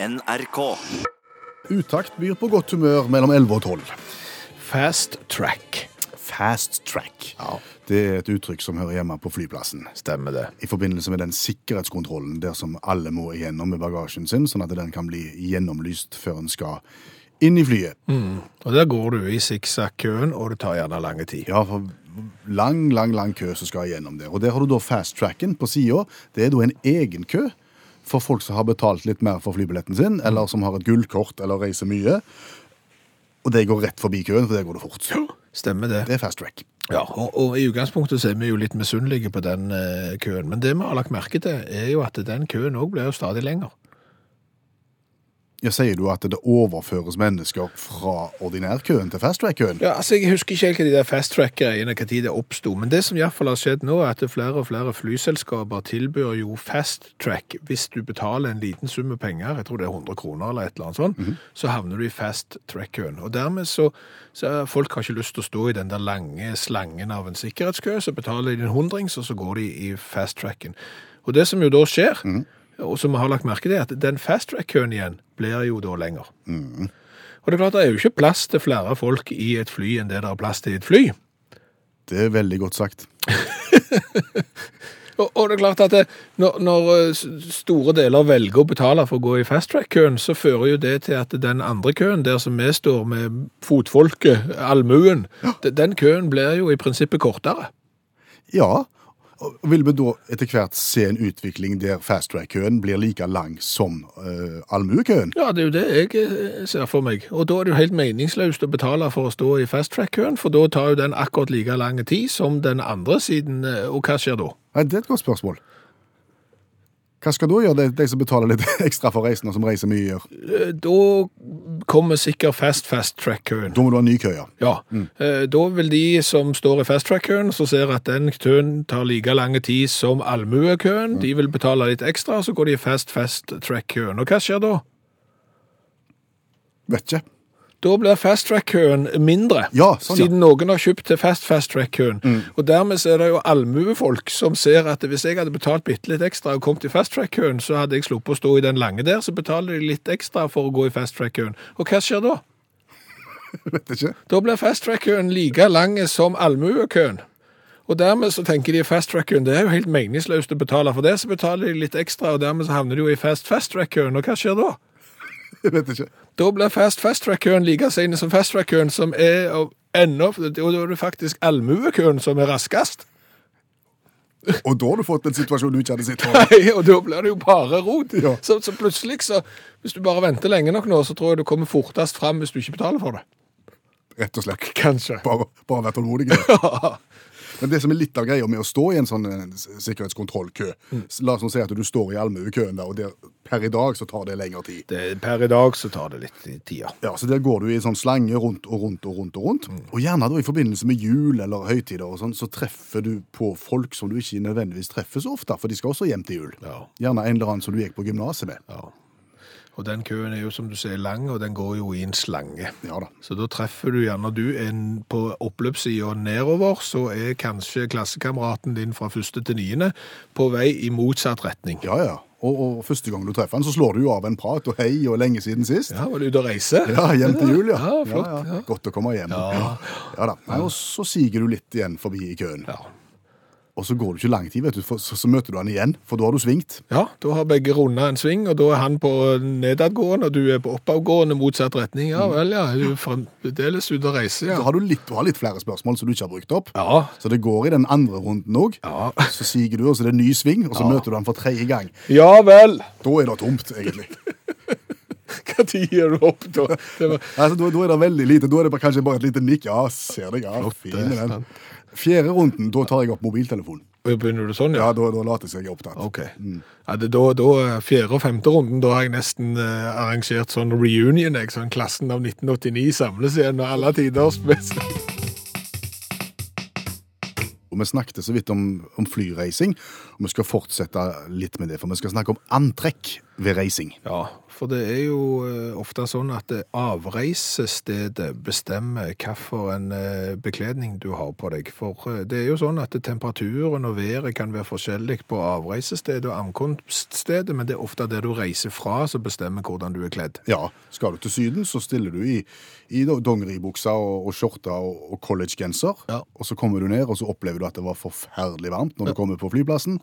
NRK. Utakt byr på godt humør mellom 11 og 12. Fast track. Fast track. Ja. Det er et uttrykk som hører hjemme på flyplassen. Stemmer det. I forbindelse med den sikkerhetskontrollen der som alle må igjennom med bagasjen sin, sånn at den kan bli gjennomlyst før en skal inn i flyet. Og der går du i sikksakk-køen, og det tar gjerne lang tid. Ja, for lang, lang, lang kø som skal igjennom der. Og der har du da fast tracken på sida. Det er da en egen kø for folk som har betalt litt mer for flybilletten sin, eller som har et gullkort eller reiser mye. Og det går rett forbi køen, for der går det fort. Stemmer det. Det er fast track. Ja, og, og i utgangspunktet så er vi jo litt misunnelige på den eh, køen. Men det vi har lagt merke til, er jo at den køen òg blir jo stadig lenger. Ja, Sier du at det overføres mennesker fra ordinærkøen til fast track-køen? Ja, altså Jeg husker ikke helt hva de der fasttrack-greiene hva tid det oppsto, men det som iallfall har skjedd nå, er at flere og flere flyselskaper tilbyr jo fasttrack hvis du betaler en liten sum med penger, jeg tror det er 100 kroner eller et eller annet sånt, så havner du i fast track-køen. Og dermed så, så folk har ikke lyst til å stå i den der lange slangen av en sikkerhetskø, så betaler de en hundrings, og så går de i fasttracken. Og det som jo da skjer, og som vi har lagt merke til, at den fast track-køen igjen blir jo da lenger. Og det er klart, det er jo ikke plass til flere folk i et fly enn det det er plass til i et fly. Det er veldig godt sagt. Og, og det er klart at det, når, når eh, store deler velger å betale for å gå i fast track-køen, så fører jo det til at den andre køen, der som vi står med fotfolket, allmuen, ja. den køen blir jo i prinsippet kortere. Ja. Vil vi da etter hvert se en utvikling der fast track-køen blir like lang som uh, allmuekøen? Ja, det er jo det jeg eh, ser for meg. Og da er det jo helt meningsløst å betale for å stå i fast track-køen, for da tar jo den akkurat like lang tid som den andre siden, eh, og hva skjer da? Nei, Det er et godt spørsmål. Hva skal da gjøre de, de som betaler litt ekstra for reisen, og som reiser mye? gjør? Eh, Da kommer sikkert fast fast track-køen. Da må du ha ny kø, ja. Ja, Mm. da vil de som står i fast track-køen, som ser at den køen tar like lang tid som allmuekøen, de vil betale litt ekstra, så går de i fast fast track-køen. Og hva skjer da? Vet ikke. Da blir fast track-køen mindre, Ja, sånn, ja. siden noen har kjøpt til fast fast track-køen. Og dermed er det jo allmuefolk som ser at hvis jeg hadde betalt bitte litt ekstra og kommet i fast track-køen, så hadde jeg sluppet å stå i den lange der, så betaler de litt ekstra for å gå i fast track-køen. Og hva skjer da? Vet ikke. Da blir fast track-køen like lang som allmuekøen. Og dermed så tenker de fast track-køen, det er jo helt meningsløst å betale for det, så betaler de litt ekstra, og dermed så havner de jo i fast fast track-køen. Og hva skjer da? Vet ikke. Da blir fast fast track-køen like sen som fast track-køen, som er ennå og da er det faktisk allmuekøen som er raskest. Og da har du fått en situasjon du ikke hadde sett før. Nei, og da blir det jo bare rot. Ja. Så, så plutselig så, hvis du bare venter lenge nok nå, så tror jeg du kommer fortest fram hvis du ikke betaler for det. Rett og slett. Kanskje. Bare, bare vær tålmodig. Men det som er litt av greia med å stå i en sånn sikkerhetskontrollkø mm. La oss nå si at du står i allmuekøen der, og der, per i dag så tar det lengre tid. Det, per i dag så tar det litt tid, ja. Ja, så Der går du i sånn slange rundt og rundt og rundt. Og rundt. Og gjerne da i forbindelse med jul eller høytider og sånn, så treffer du på folk som du ikke nødvendigvis treffer så ofte, for de skal også hjem til jul. Ja. Gjerne en eller annen som du gikk på gymnaset med. Ja. Og den køen er jo som du sier lang, og den går jo i en slange. Ja da. Så da treffer du gjerne du en på oppløpssida nedover, så er kanskje klassekameraten din fra første til niende på vei i motsatt retning. Ja, ja. Og, og første gang du treffer han, så slår du jo av en prat og hei og lenge siden sist. Ja, var du ute og reise? Ja, hjem til jul, ja. Ja, flott, ja. Godt å komme hjem. Ja. Ja da. Nei, og så siger du litt igjen forbi i køen. Ja. Og så går det ikke lang tid, vet du, for så, så møter du han igjen, for da har du svingt. Ja, da har begge runda en sving, og da er han på nedadgående, og du er på oppadgående motsatt retning. Ja vel, ja, du er fremdeles ute og reiser, Da Så har du litt, du har litt flere spørsmål som du ikke har brukt opp. Ja, Så det går i den andre runden òg. Ja. Så siger du, og så er det en ny sving, og så Ja. møter du han for tredje gang. ja vel. Da er det tomt, egentlig. Tid gir du opp da? Var... Altså, da, da er det veldig lite. Da er det bare, kanskje bare et lite nikk. Ja, ser deg. Ja, fin den. Fjerde runden, da tar jeg opp mobiltelefonen. Begynner du sånn, Ja, da, da later jeg opptatt. Ok. Ja, det, da, da, fjerde og femte runden, da har jeg nesten eh, arrangert sånn reunion, jeg, sånn klassen av 1989 samles igjen, og alle tiders beste. Og Vi snakket så vidt om, om flyreising, og vi skal fortsette litt med det. For vi skal snakke om antrekk ved reising. Ja, for det er jo eh, ofte sånn at eh, avreisestedet bestemmer hvilken eh, bekledning du har på deg. For det er jo sånn at temperaturen og været kan være forskjellig på avreisestedet og ankomststedet, men det er ofte det du reiser fra som bestemmer hvordan du er kledd. Ja, skal du til Syden, så stiller du i, i dongeribuksa og, og skjorta og, og collegegenser. Ja. Og så kommer du ned, og så opplever du at det var forferdelig varmt når du kommer på flyplassen.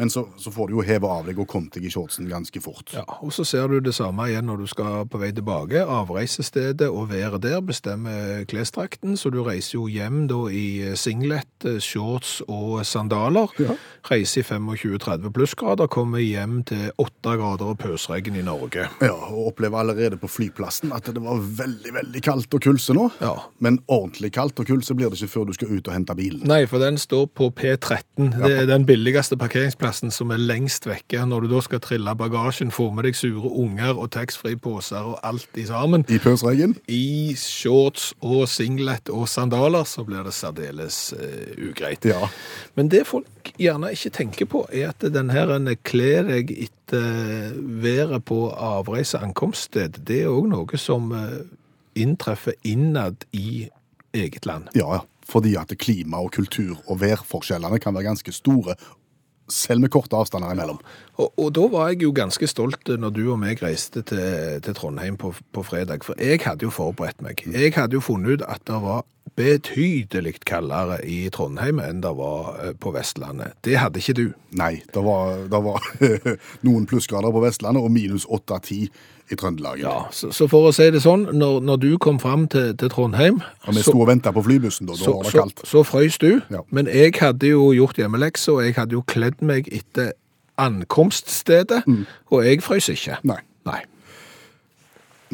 Men så, så får du jo heve av deg og komme deg i shortsen ganske fort. Ja, og så ser du det samme igjen når du skal på vei tilbake. Avreisestedet og været der bestemmer klesdrakten, så du reiser jo hjem da i singlet, eh, shorts og sandaler. Ja. Reiser i 25-30 plussgrader, kommer hjem til 8 grader og pøsregn i Norge. Ja, og opplever allerede på flyplassen at det var veldig, veldig kaldt og kulse nå. Ja. Men ordentlig kaldt og kulse blir det ikke før du skal ut og hente bilen. Nei, for den står på P13. Det er den billigste parkeringsplassen som er lengst vekke. Når du da skal trille bagasjen, få med deg sure unger og taxfree-poser og alt i sammen, I pøsregn. i shorts og singlet og sandaler, så blir det særdeles uh, ugreit. Ja. Men det folk gjerne ikke tenker på, er at den her deg etter været på avreise-ankomststed, det er òg noe som eh, inntreffer innad i eget land. Ja, ja. Fordi at klima og kultur og værforskjellene kan være ganske store, selv med korte avstander imellom. Og, og da var jeg jo ganske stolt når du og meg reiste til, til Trondheim på, på fredag, for jeg hadde jo forberedt meg. Jeg hadde jo funnet ut at det var betydelig kaldere i Trondheim enn det var eh, på Vestlandet. Det hadde ikke du. Nei, det var, det var noen plussgrader på Vestlandet og minus 8-10 i Trøndelag. Ja, så, så for å si det sånn, når, når du kom fram til, til Trondheim, Og vi sto og venta på flybussen, da. Da så, var det kaldt. så frøys du. Ja. Men jeg hadde jo gjort hjemmelekser, og jeg hadde jo kledd meg etter ankomststedet, og jeg frøys ikke. Mm. Nei. Nei.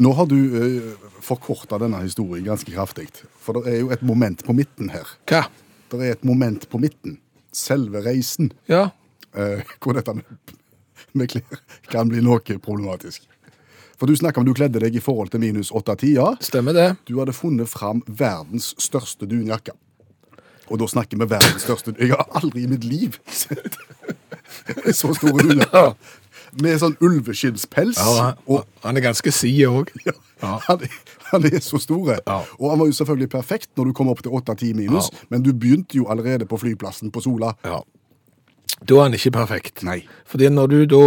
Nå har du uh, forkorta denne historien ganske kraftig. For det er jo et moment på midten her. Hva? Det er et moment på midten. Selve reisen. Ja, eh, hvor dette med, med klær kan bli noe problematisk. For du snakker om du kledde deg i forhold til minus 8-10, ja. stemmer det. Du hadde funnet fram verdens største dunjakke. Og da snakker vi verdens største Jeg har aldri i mitt liv sett så store dunjakker. Med sånn ulveskinnspels. Ja, han, han er ganske sid òg. ja, Ja. han, han er så store. Ja. Og han var jo selvfølgelig perfekt når du kom opp til 8-10 minus, Ja. men du begynte jo allerede på flyplassen på Sola. Ja. Da er han ikke perfekt. Nei. Fordi når du da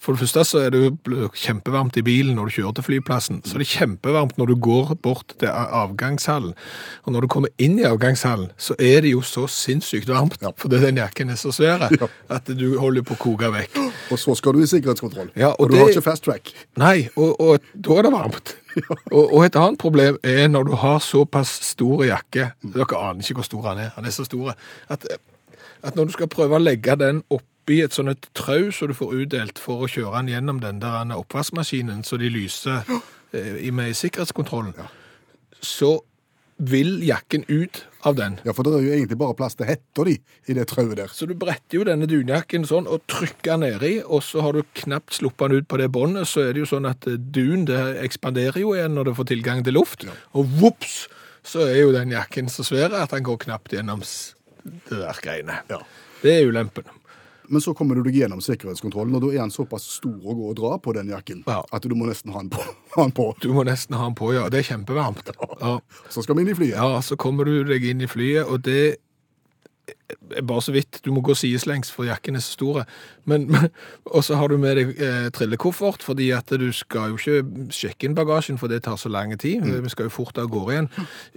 For det første så er det jo kjempevarmt i bilen når du kjører til flyplassen. Så er det kjempevarmt når du går bort til avgangshallen. Og når du kommer inn i avgangshallen, så er det jo så sinnssykt varmt. Ja. Fordi den jakken er så svær Ja. at du holder på å koke vekk. Og så skal du i sikkerhetskontroll. Ja, og og, du det- har ikke fast track. Nei, og, og da er det varmt. Og, og et annet problem er når du har såpass stor jakke Dere aner ikke hvor stor han er. Han er så stor at, at når du skal prøve å legge den oppi et sånt et trau som du får utdelt for å kjøre den gjennom den der oppvaskmaskinen så de lyser eh, i- med i sikkerhetskontrollen, så vil jakken ut av den. Ja, for det er jo egentlig bare plass til hetta di i det trauet der. Så du bretter jo denne dunjakken sånn og trykker den nedi, og så har du knapt sluppet den ut på det båndet, så er det jo sånn at eh, dun det ekspanderer jo igjen når det får tilgang til luft, og vops, så er jo den jakken så svær at den går knapt gjennom det der greiene. Ja. Det er ulempen. Men så kommer du deg gjennom sikkerhetskontrollen, og da er han såpass stor å gå og dra på den jakken Ja. at du må nesten ha den på. Ha den på. Du må nesten ha den på, ja. Det er kjempevarmt. Ja. Så skal vi inn i flyet. Ja, så kommer du deg inn i flyet, og det bare så vidt. Du må gå sideslengs, for jakken er så men, og så har du med deg eh, trillekoffert, fordi at du skal jo ikke sjekke inn bagasjen, for det tar så lang tid. Vi skal jo fort av gårde igjen.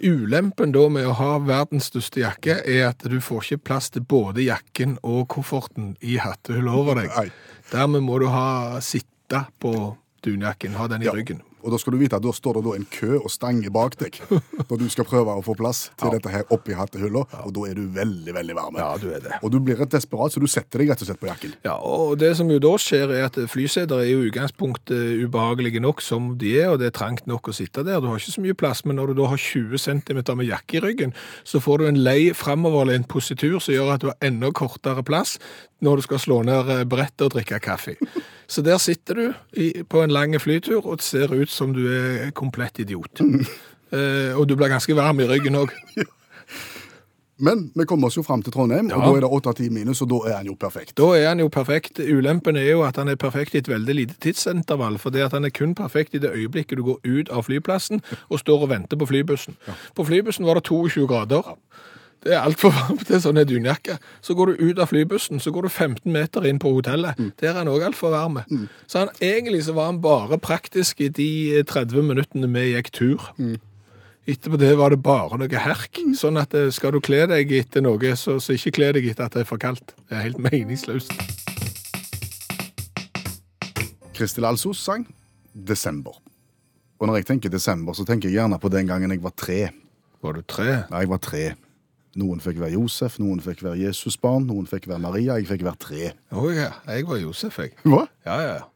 Ulempen da med å ha verdens største jakke, er at du får ikke plass til både jakken og kofferten i hattehullet over deg. Nei. Dermed må du ha sitte på dunjakken, ha den i Ja. ryggen. Og da skal du vite at da står det da en kø og stanger bak deg når du skal prøve å få plass til dette her oppi hattehylla, og da er du veldig, veldig varm. Ja, du er det. Og du blir rett desperat, så du setter deg rett og slett på jakken. Ja, og det som jo da skjer er at flyseter er jo utgangspunktet ubehagelige nok som de er, og det er trangt nok å sitte der. Du har ikke så mye plass, men når du da har 20 cm med jakke i ryggen, så får du en lei framoverlent positur som gjør at du har enda kortere plass når du skal slå ned eh, brettet og drikke kaffe. Så der sitter du i, på en lang flytur og det ser ut som du er komplett idiot. Eh, og du blir ganske varm i ryggen òg. Men vi kommer oss jo fram til Trondheim, og da er det åtte-ti minus, og da er han jo perfekt. Da er han jo perfekt. Ulempen er jo at han er perfekt i et veldig lite tidsintervall, for det at han er kun perfekt i det øyeblikket du går ut av flyplassen og står og venter på flybussen. På flybussen var det 22 grader. Det er altfor varmt til sånn dunjakke. Så går du ut av flybussen, så går du 15 meter inn på hotellet. Der er han òg altfor varm. Så han, egentlig så var han bare praktisk i de 30 minuttene vi gikk tur. Etterpå det var det bare noe herk. Sånn at eh, skal du kle deg etter noe, så, så ikke kle deg etter at det er for kaldt. Det er helt meningsløst. Kristel Alsos sang 'Desember'. Og når jeg tenker desember, så tenker jeg gjerne på den gangen jeg var tre. Var du tre? Ja, jeg var tre. Noen fikk være Josef, noen fikk være Jesusbarn, noen fikk være Maria. Jeg fikk være tre. Å ja, jeg var Josef, jeg. Hva? Ja, ja. ja.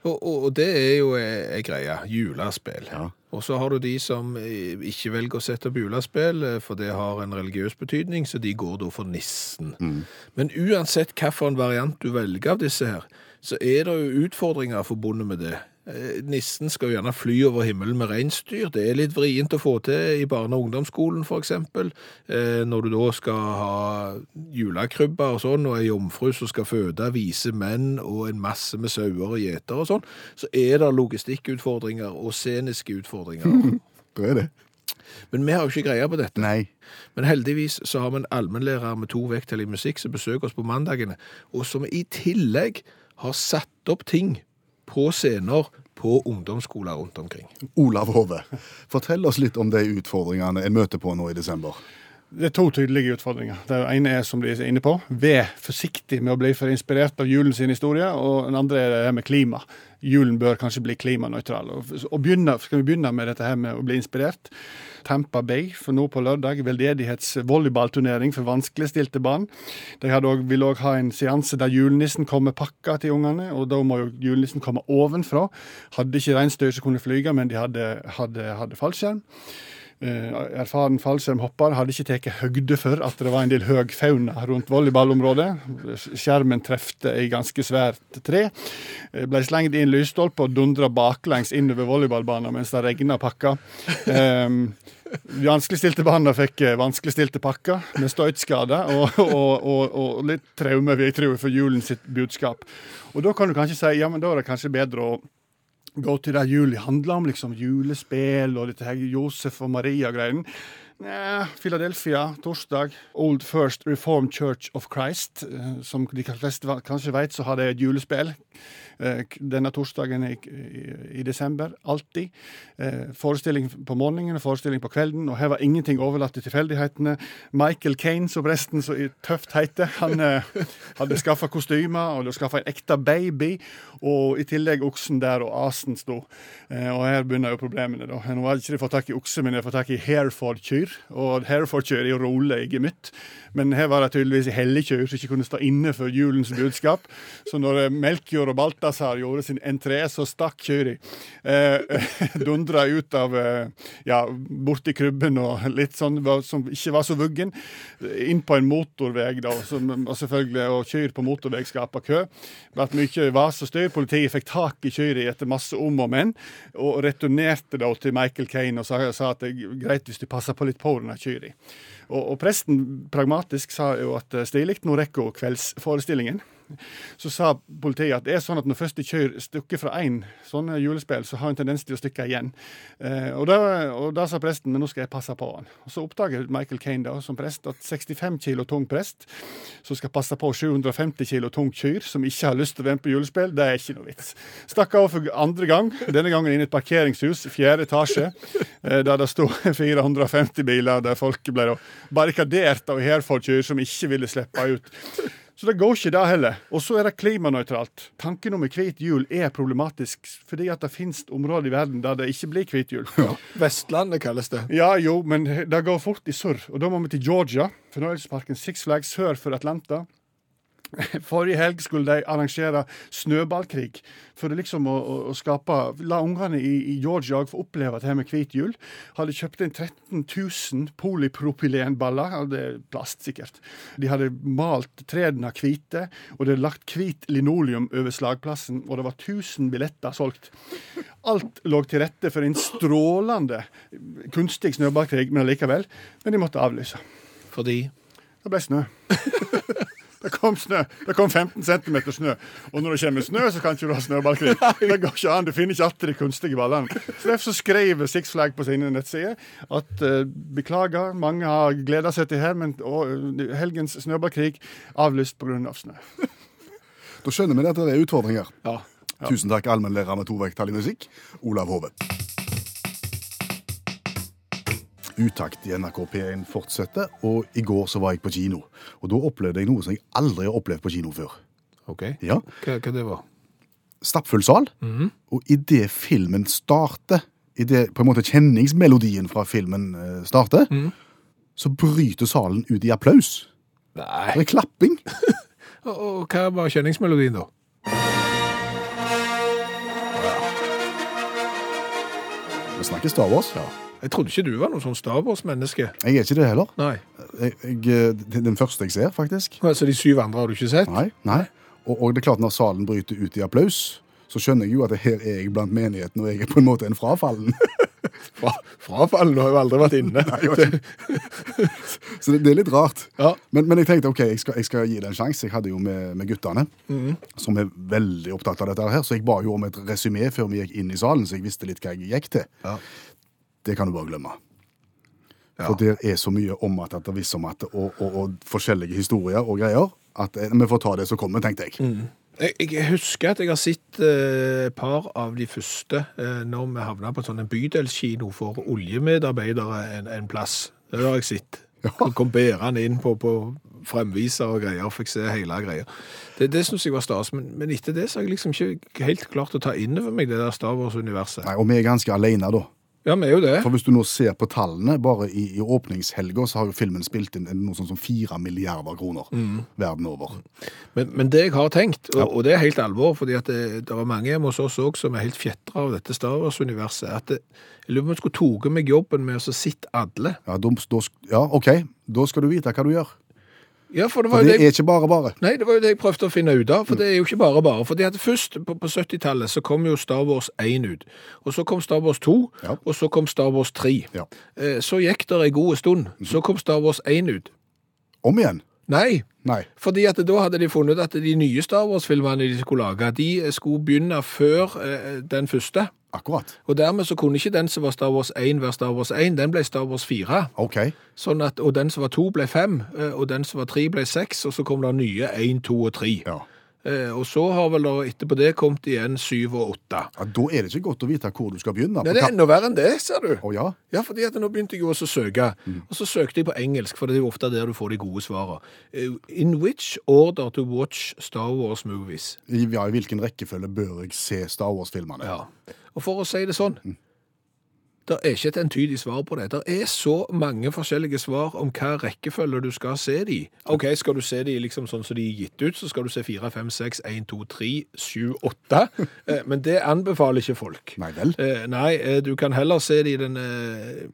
Og, og, og det er jo ei greie. Julespill. Ja. Og så har du de som eh, ikke velger å sette opp julespill, eh, for det har en religiøs betydning, så de går da for nissen. Men uansett hvilken variant du velger av disse her, så er det jo utfordringer forbundet med det. Eh, Nissen skal jo gjerne fly over himmelen med reinsdyr. Det er litt vrient å få til i barne- og ungdomsskolen, eksempel. Eh, Når du da skal ha julekrybber og sånn, og ei jomfru som skal føde vise menn og en masse med sauer og gjeter og sånn, så er det logistikkutfordringer og sceniske utfordringer. det er det. Men vi har jo ikke greie på dette. Nei. Men heldigvis så har vi en allmennlærer med to vekttall i musikk som besøker oss på mandagene, og som i tillegg har satt opp ting på scener på ungdomsskoler rundt omkring. Olav Hove, fortell oss litt om de utfordringene en møter på nå i desember. Det er to tydelige utfordringer. Det ene er som de er inne på, vær forsiktig med å bli for inspirert av julen sin historie. Og den andre er det her med klima. Julen bør kanskje bli klimanøytral. Og, og begynne, skal vi begynne med dette her med å bli inspirert? Tampa Bay for nå på lørdag, veldedighetsvolleyballturnering for vanskeligstilte barn. De også, vil òg ha en seanse der julenissen kommer pakka til ungene, og da må jo julenissen komme ovenfra. Hadde ikke reinsdyr som kunne flyge, men de hadde, hadde, hadde fallskjerm. Eh, erfaren fallskjermhopper hadde ikke tatt høgde for at det var en del høg fauna rundt volleyballområdet. Skjermen trefte ei ganske svært tre. Eh, Ble slengt inn lysstolpe og dundra baklengs innover volleyballbanen mens det regna pakka. Um, Vanskeligstilte barna fikk eh, vanskeligstilte pakker med støytskader og, og, og, og litt traume, vil jeg tro, for julens budskap. Og da kan du kanskje si ja, men da er det kanskje bedre å gå til det juli handler om, liksom julespill og dette her Josef og Maria-greien. Nja, Philadelphia, torsdag. Old First Reformed Church of Christ. eh, Som de fleste kanskje vet, så har de et julespill denne torsdagen i, i, desember. Alltid. Eh, Forestilling på morgenen og forestilling på kvelden. Og her var ingenting overlatt til tilfeldighetene. Michael Kane, som resten så tøft heter, han eh, hadde skaffa kostymer og skaffa en ekte baby. Og i tillegg oksen der og asen sto. Eh, og her begynner jo problemene, da. Nå hadde ikke de fått tak i okse, men de har fått tak i Hereford-kyr. Og Hereford-kyr er jo rolig i gemytt. Men her var det tydeligvis i helligkyr som ikke kunne stå inne for julens budskap. Så når eh, Melkjord og Balthazar gjorde sin entré, så stakk Kyri. Eh, Dundra ut av eh, ja, borti krybben og litt sånn som ikke var så vuggen. Inn på en motorvei, da, som, og selvfølgelig, og kyr på motorvei skaper kø. Ble mye vas og styr. Politiet fikk tak i Kyri etter masse om og men, og returnerte da til Michael Kane og sa, sa at det er greit hvis du passer på litt på denne Kyri. Og, og presten pragmatisk sa jo at eh, stilig, nå rekker hun kveldsforestillingen. Så sa politiet at det er sånn at når første kjører stukker fra én sånn julespill, så har en tendens til å stikke igjen. Eh, og, da, og da sa presten men nå skal jeg passe på han. Og Så oppdager Michael Kane da, som prest at 65 kilo tung prest som skal passe på 750 kilo tung kyr, som ikke har lyst til å være med på julespill, det er ikke noe vits. Stakk av for andre gang, denne gangen inn i et parkeringshus, fjerde etasje, eh, der det sto 450 biler, der folk ble barrikadert av Hereford-kyr som ikke ville slippe ut. Så det går ikke, det heller. Og så er det klimanøytralt. Tanken om hvit jul er problematisk, fordi at det finnes områder i verden der det ikke blir hvit jul. Vestlandet kalles det. Ja, jo, men det går fort i surr. Og da må vi til Georgia, fornøyelsesparken Six Flags sør for Atlanta. Forrige helg skulle de arrangere snøballkrig for liksom å, å, å skape La ungene i, i Georgia få oppleve det her med hvit jul. Hadde kjøpt inn 13 000 polypropylenballer, det er plast sikkert. De hadde malt trærne hvite, og det hadde lagt hvit linoleum over slagplassen, og det var 1000 billetter solgt. Alt lå til rette for en strålende kunstig snøballkrig, men allikevel. Men de måtte avlyse. Fordi Det ble snø. Det kom snø. Det kom 15 cm snø. Og når det kommer snø, så kan ikke du ha snøballkrig. Det går ikke an. Du finner ikke igjen de kunstige ballene. Så Derfor så skrev Six Flag på sine nettsider at uh, beklager, mange har gleda seg til her, men uh, helgens snøballkrig avlyst pga. Av snø. Da skjønner vi at det er utfordringer. Ja. Tusen takk, allmennlærer med to vekttall i musikk, Olav Hove. Utakt i NRK P1 fortsetter, og i går så var jeg på kino. Og da opplevde jeg noe som jeg aldri har opplevd på kino før. OK. Ja, Hva, hva det var? Stappfull sal, og idet filmen starter, idet på en måte kjenningsmelodien fra filmen eh, starter, så bryter salen ut i applaus. Nei. Det er klapping. Og, og hva var kjenningsmelodien, da? Vi snakker Star Wars. Jeg trodde ikke du var noe sånn Star Wars-menneske. Jeg er ikke det heller. Nei. Jeg, jeg, det er den første jeg ser, faktisk. Altså, de syv andre har du ikke sett? Nei, nei. Og, og det er klart når salen bryter ut i applaus, så skjønner jeg jo at her er jeg blant menigheten, og jeg er på en måte en frafallen. Fra, frafallen har jo aldri vært inne. Nei, så det, det er litt rart. Ja. Men, men jeg tenkte ok, jeg skal, jeg skal gi det en sjanse. Jeg hadde jo med, med guttene, som er veldig opptatt av dette her, så jeg ba jo om et resymé før vi gikk inn i salen, så jeg visste litt hva jeg gikk til. Ja. Det kan du bare glemme. Ja. For det er så mye om at det er visst om at, og, og, og forskjellige historier og greier, at eh, vi får ta det som kommer, tenkte jeg. Jeg, jeg husker at jeg har sett eh, et par av de første eh, når vi havna på en sånn en bydelskino for oljemedarbeidere en, en plass. Det har jeg sett. Ja. kom bærende inn på, på fremviser og greier, fikk se hele greia. Det, det syns jeg var stas, men, men etter det så har jeg liksom ikke helt klart å ta inn over meg det der Star Wars-universet. Nei, og vi er ganske alene da. Ja, vi er jo det. For hvis du nå ser på tallene, bare i, i åpningshelga så har jo filmen spilt inn noe sånn som fire milliarder kroner verden over. Men, men det jeg har tenkt, og, og det er helt alvor, fordi at det, det er mange hjemme hos oss også som er helt fjetra av dette Star Wars-universet, at det, jeg lurer på om jeg skulle toge meg jobben med å sitte alle. Ja, da, da, ja, OK, da skal du vite hva du gjør. Ja, for det For det, det er ikke bare bare. nei, det var jo det jeg prøvde å finne ut av, for det er jo ikke bare bare. Fordi at først, på, på 70-tallet, så kom jo Star Wars 1 ut. Og så kom Star Wars 2, Ja. og så kom Star Wars 3. Ja. Eh, Så gikk det ei god stund. Så kom Star Wars 1 ut. Om igjen. Nei, Nei. Fordi at da hadde de funnet ut at de nye Star Wars-filmene de skulle lage, de skulle begynne før eh, den første. Akkurat. Og dermed så kunne ikke den som var Star Wars 1 være Star Wars 1, den ble Star Wars 4. Okay. Sånn at, og den som var 2 ble 5, eh, og den som var 3 ble 6, og så kom det nye 1, 2 og 3. Ja. Eh, Og så har vel da etterpå det kommet igjen 7 og 8. ja. Da er det ikke godt å vite hvor du skal begynne. Nei, det er enda verre enn det, ser du. Oh, ja? Ja, fordi at nå begynte jeg jo også å søke, Mm. og så søkte jeg på engelsk, for det er jo ofte der du får de gode svarene. Eh, In which order to watch Star Wars movies? Ja, I hvilken rekkefølge bør jeg se Star Wars-filmene? Ja. Og for å si det sånn, det er ikke et entydig svar på det. Det er så mange forskjellige svar om hva rekkefølge du skal se de. i. Ok, skal du se de liksom sånn som de er gitt ut, så skal du se 4, 5, 6, 1, 2, 3, 7, 8. Eh, Men det anbefaler ikke folk. Nei vel? Eh, Nei, eh, du kan heller se de i den eh,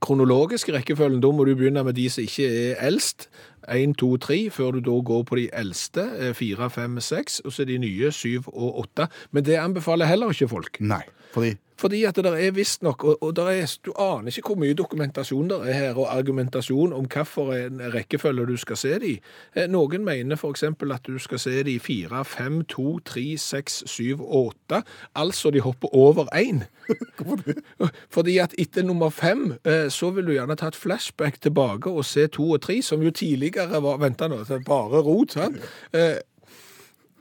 kronologiske rekkefølgen. Da må du begynne med de som ikke er eldst. 1, 2, 3, før du da går på de eldste. eh, 4, 5, 6, og så de nye 7 og 8. Men det anbefaler heller ikke folk. Nei. Fordi Fordi at det er visstnok, og, og der er, du aner ikke hvor mye dokumentasjon det er her, og argumentasjon om hvilken rekkefølge du skal se de. Eh, Noen mener eksempel at du skal se de 4, 5, 2, 3, 6, 7 8. Altså de hopper over 1. Fordi at etter nummer 5, så vil du gjerne ta et flashback tilbake og se 2 og 3, som jo tidligere var, vent nå, bare rot, sant?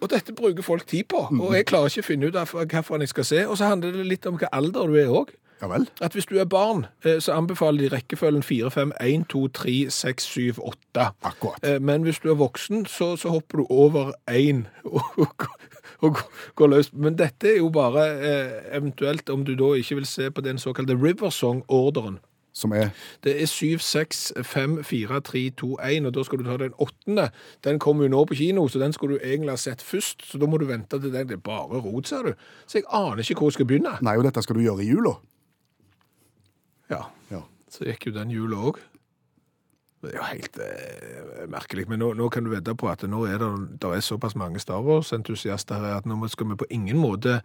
Og dette bruker folk tid på, og jeg klarer ikke å finne ut hvilken jeg skal se. Og så handler det litt om hva alder du er òg. Ja vel? At hvis du er barn, eh, så anbefaler de rekkefølgen 4, 5, 1, 2, 3, 6, 7, 8. Akkurat. Eh, Men hvis du er voksen, så, så hopper du over 1 og, og, og går løs. Men dette er jo bare eh, eventuelt om du da ikke vil se på den såkalte Riversong-orderen. Som er Det er 7, 6, 5, 4, 3, 2, 1, og da skal du ta den åttende. Den kommer jo nå på kino, så den skulle du egentlig ha sett først, så da må du vente til den. Det er bare rot, ser du. Så jeg aner ikke hvor jeg skal begynne. Nei, og dette skal du gjøre i jula. Ja, Ja. så gikk jo den jula òg. Det er jo helt eh, merkelig. Men nå, nå kan du vedde på at nå er det, er såpass mange Star Wars-entusiaster her at nå skal vi på ingen måte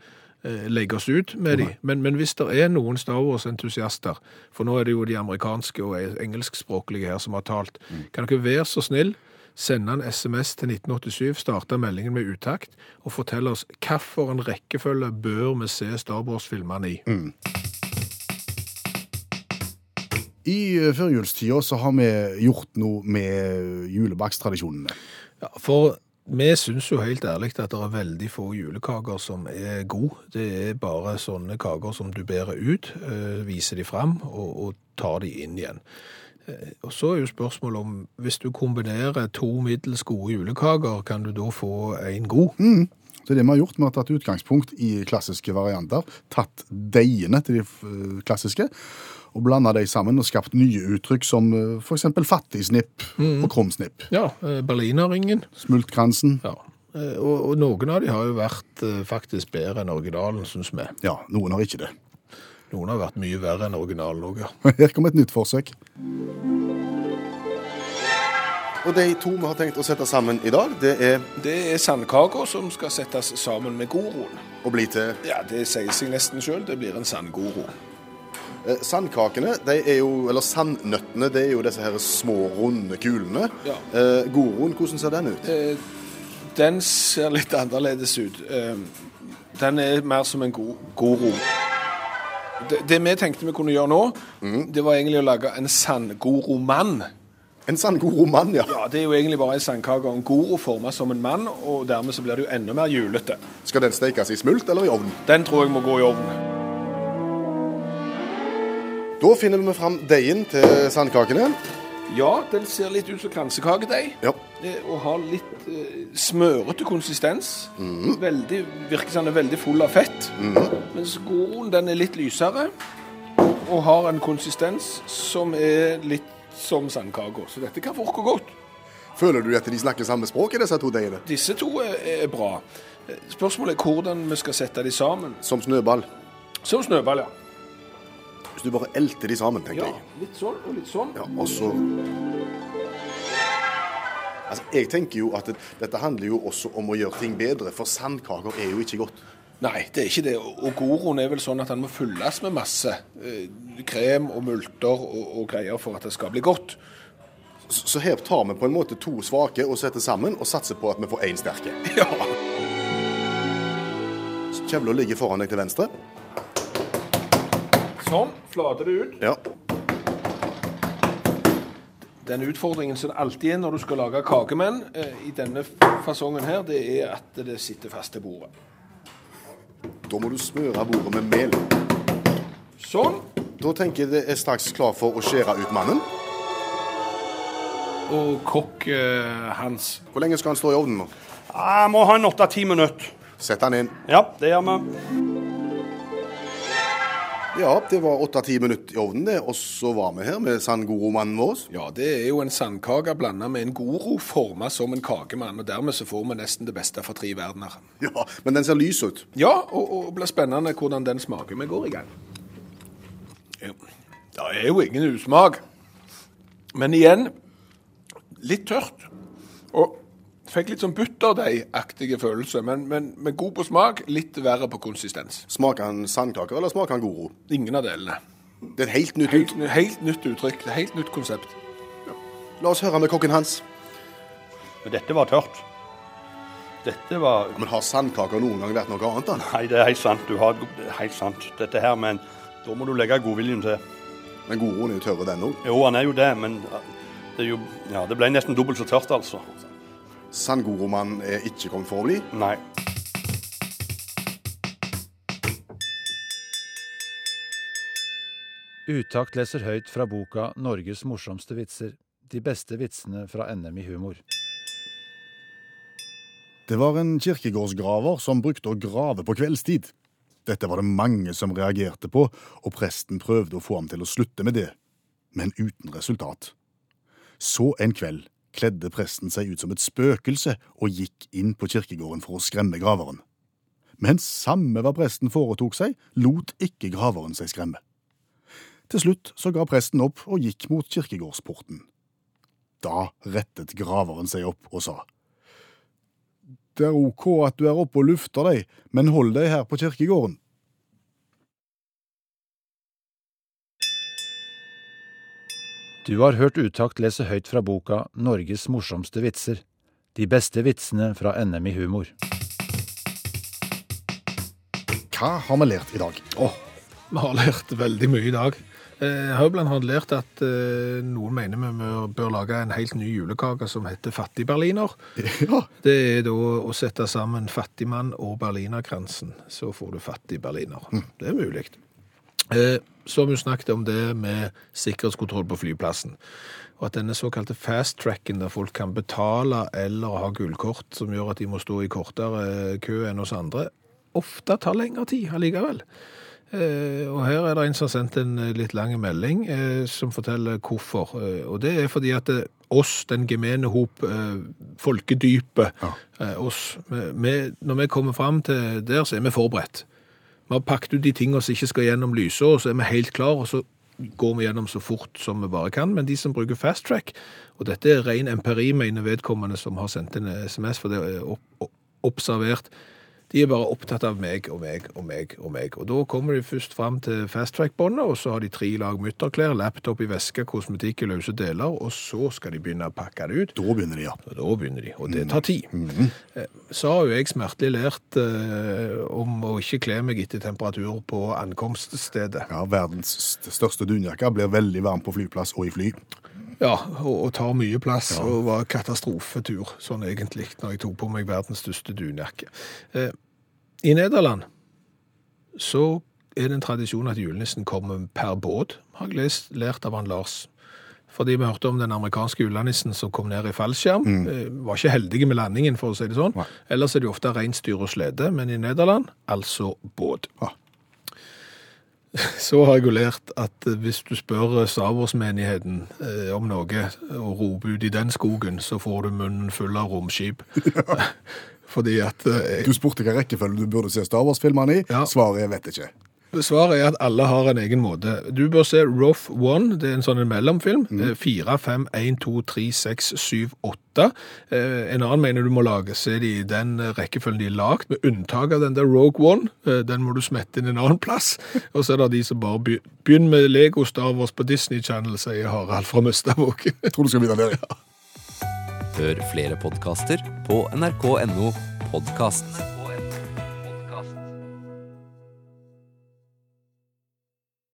eh, legge oss ut med dem. Men, men hvis det er noen Star Wars-entusiaster, for nå er det jo de amerikanske og engelskspråklige her som har talt, kan dere være så snill sende en SMS til 1987, starte meldingen med utakt, og fortelle oss hvilken rekkefølge bør vi se Star Wars-filmene i? I eh, førjulstida så har vi gjort noe med julebakstradisjonene. Ja, for vi syns jo helt ærlig at det er veldig få julekaker som er gode. Det er bare sånne kaker som du bærer ut, eh, viser de fram og, og tar de inn igjen. Eh, Og så er jo spørsmålet om hvis du kombinerer to middels gode julekaker, kan du da få en god? Så det vi har gjort, vi har tatt utgangspunkt i klassiske varianter, tatt deigene til de eh, klassiske, og blanda de sammen og skapt nye uttrykk som f.eks. for eksempel fattigsnipp og krumsnipp. Ja, eh, berlinerringen. Smultkransen. Ja. Eh, Og, og noen av de har jo vært eh, faktisk bedre enn originalen, syns vi. Ja, noen har ikke det. Noen har vært mye verre enn originalen òg, ja. Her kommer et nytt forsøk. Og de to vi har tenkt å sette sammen i dag, det er Det er sandkaker som skal settes sammen med goroen. Og bli til Ja, det sier seg nesten sjøl. Det blir en sandgoro. Eh, Sandkakene, de er jo, eller sandnøttene, det er jo disse her små, runde kulene. Ja. Eh, Goroen, hvordan ser den ut? Eh, Den ser litt annerledes ut. Eh, Den er mer som en go goro. Det, det vi tenkte vi kunne gjøre nå, det var egentlig å lage en sandgoromann. En sandgoromann, ja. Ja, Det er jo egentlig bare en sandkake og en goro formet som en mann, og dermed så blir det jo enda mer julete. Skal den stekes i smult eller i ovn? Den tror jeg må gå i ovnen. Da finner vi fram deigen til sandkakene. Ja, den ser litt ut som kransekakedeig. Ja. eh, Og har litt eh, smørete konsistens. Veldig, virker som den er veldig full av fett. Mens goroen den er litt lysere og har en konsistens som er litt som sandkaker. Så dette kan forke godt. Føler du at de snakker samme språk i disse to deigene? Disse to er, er bra. Eh, Spørsmålet er hvordan vi skal sette de sammen. Som snøball. Som snøball, ja. Hvis du bare elter de sammen, tenker ja. jeg. Litt sånn og litt sånn. Ja, og så Altså, Jeg tenker jo at det, dette handler jo også om å gjøre ting bedre, for sandkaker er jo ikke godt. Nei, det er ikke det. Og goroen er vel sånn at den må fylles med masse eh, krem og multer og, og greier for at det skal bli godt. Så, så her tar vi på en måte to svake og setter sammen, og satser på at vi får én sterke. Ja. Kjevla ligger foran deg til venstre. Sånn. Flater det ut. Ja. Den utfordringen som alltid er når du skal lage kakemenn eh, i denne fasongen her, det er at det sitter fast til bordet. Da må du smøre bordet med mel. Sånn. Da tenker jeg det er straks klar for å skjære ut mannen. Og kokk eh, Hans. Hvor lenge skal han stå i ovnen nå? Jeg må ha en åtte-ti minutter. Sett han inn. Ja, det gjør vi. Ja, det var åtte-ti minutter i ovnen, det. Og så var vi her med sandgoromannen vår. Ja, det er jo en sandkake blanda med en goro forma som en kakemann. Og dermed så får vi nesten det beste fra tre verdener. Ja, men den ser lys ut. Ja, og, og blir spennende hvordan den smaker. Vi går i gang. Det er jo ingen usmak. Men igjen litt tørt. Og fikk litt sånn butterdeigaktige følelse, men, men men, god på smak, litt verre på konsistens. Smaker han sandkaker, eller smaker han goro? Ingen av delene. Det er et helt nytt Helt, ut. helt nytt uttrykk. det er Helt nytt konsept. La oss høre med kokken hans. Men dette var tørt. Dette var Men har sandkaker noen gang vært noe annet? da? Nei, det er helt sant. Du har det er helt sant. Dette her, men da må du legge godviljen til. Men goroen er jo tørre, den òg. Jo, han er jo det, men det, er jo, ja, det ble nesten dobbelt så tørt, altså. Sandgoromannen er ikke kommet for å bli. Nei. Utakt leser høyt fra boka 'Norges morsomste vitser'. De beste vitsene fra NM i humor. Det var en kirkegårdsgraver som brukte å grave på kveldstid. Dette var det mange som reagerte på, og presten prøvde å få ham til å slutte med det, men uten resultat. Så en kveld kledde presten seg ut som et spøkelse og gikk inn på kirkegården for å skremme graveren. Men samme hva presten foretok seg, lot ikke graveren seg skremme. Til slutt så ga presten opp og gikk mot kirkegårdsporten. Da rettet graveren seg opp og sa. Det er ok at du er oppe og lufter deg, men hold deg her på kirkegården. Du har hørt Utakt lese høyt fra boka Norges morsomste vitser. De beste vitsene fra NM i humor. Hva har vi lært i dag? Oh, vi har lært veldig mye i dag. Eh, Jeg har jo blant annet lært at eh, noen mener vi bør- lage en helt ny julekake som heter fattigberliner. Ja, Det er da å sette sammen fattigmann og berlinerkransen, så får du fattigberliner. Det er mulig. Eh, Så har vi snakket om det med sikkerhetskontroll på flyplassen. Og at denne såkalte fast-tracken, der folk kan betale eller ha gullkort, som gjør at de må stå i kortere kø enn oss andre, ofte tar lengre tid allikevel. Eh, og her er det en som har sendt en eh, litt lang melding eh, som forteller hvorfor. Eh, og det er fordi at det, oss, den gemene hop, eh, folkedypet, eh, oss, vi, når vi kommer fram til der, så er vi forberedt. Vi har pakket ut de tingene som ikke skal gjennom lyset, og så er vi helt klar, og så går vi gjennom så fort som vi bare kan. Men de som bruker fast track, og dette er ren empiri, mener vedkommende som har sendt en SMS, for det er observert, de er bare opptatt av meg og meg og meg og meg. Og da kommer de først fram til fast track-båndet, og så har de tre lag mutterklær, laptop i veske, kosmetikk i løse deler, og så skal de begynne å pakke det ut. da begynner de, ja. Og da begynner de, og det tar tid. Eh, Så har jo jeg smertelig lært eh, om å ikke kle meg etter temperatur på ankomststedet. ja verdens største dunjakke blir veldig varm på flyplass og i fly. Ja, og, og tar mye plass, og var katastrofetur, sånn egentlig, når jeg tok på meg verdens største dunjakke. Eh, I Nederland så er det en tradisjon at julenissen kommer per båt, har jeg lest, lært av han Lars. Fordi vi hørte om den amerikanske julenissen som kom ned i fallskjerm. Eh, Var ikke heldige med landingen, for å si det sånn. Nei. Ellers er det ofte reinsdyr og slede, men i Nederland altså båt. Ja. Så har jeg jo lært at eh, hvis du spør Savårsmenigheten eh, om noe og roper ut i den skogen, så får du munnen full av romskip. Fordi at eh, Du spurte hvilken rekkefølge du burde se Star Wars-filmene i. Ja. Svaret vet ikke. Svaret er at alle har en egen måte. Du bør se Rough One, det er en sånn en mellomfilm. Eh, 4, 5, 1, 2, 3, 6, 7, 8. Eh, En annen mener du må lage, se de i den rekkefølgen de er lagt, med unntak av den der Rogue One. Eh, Den må du smette inn en annen plass. Og så er det de som bare begynner med Lego Star Wars på Disney Channel, sier Harald fra Møstavåg. Tror du skal vite der, Ja. Hør flere podkaster på nrk.no podkast.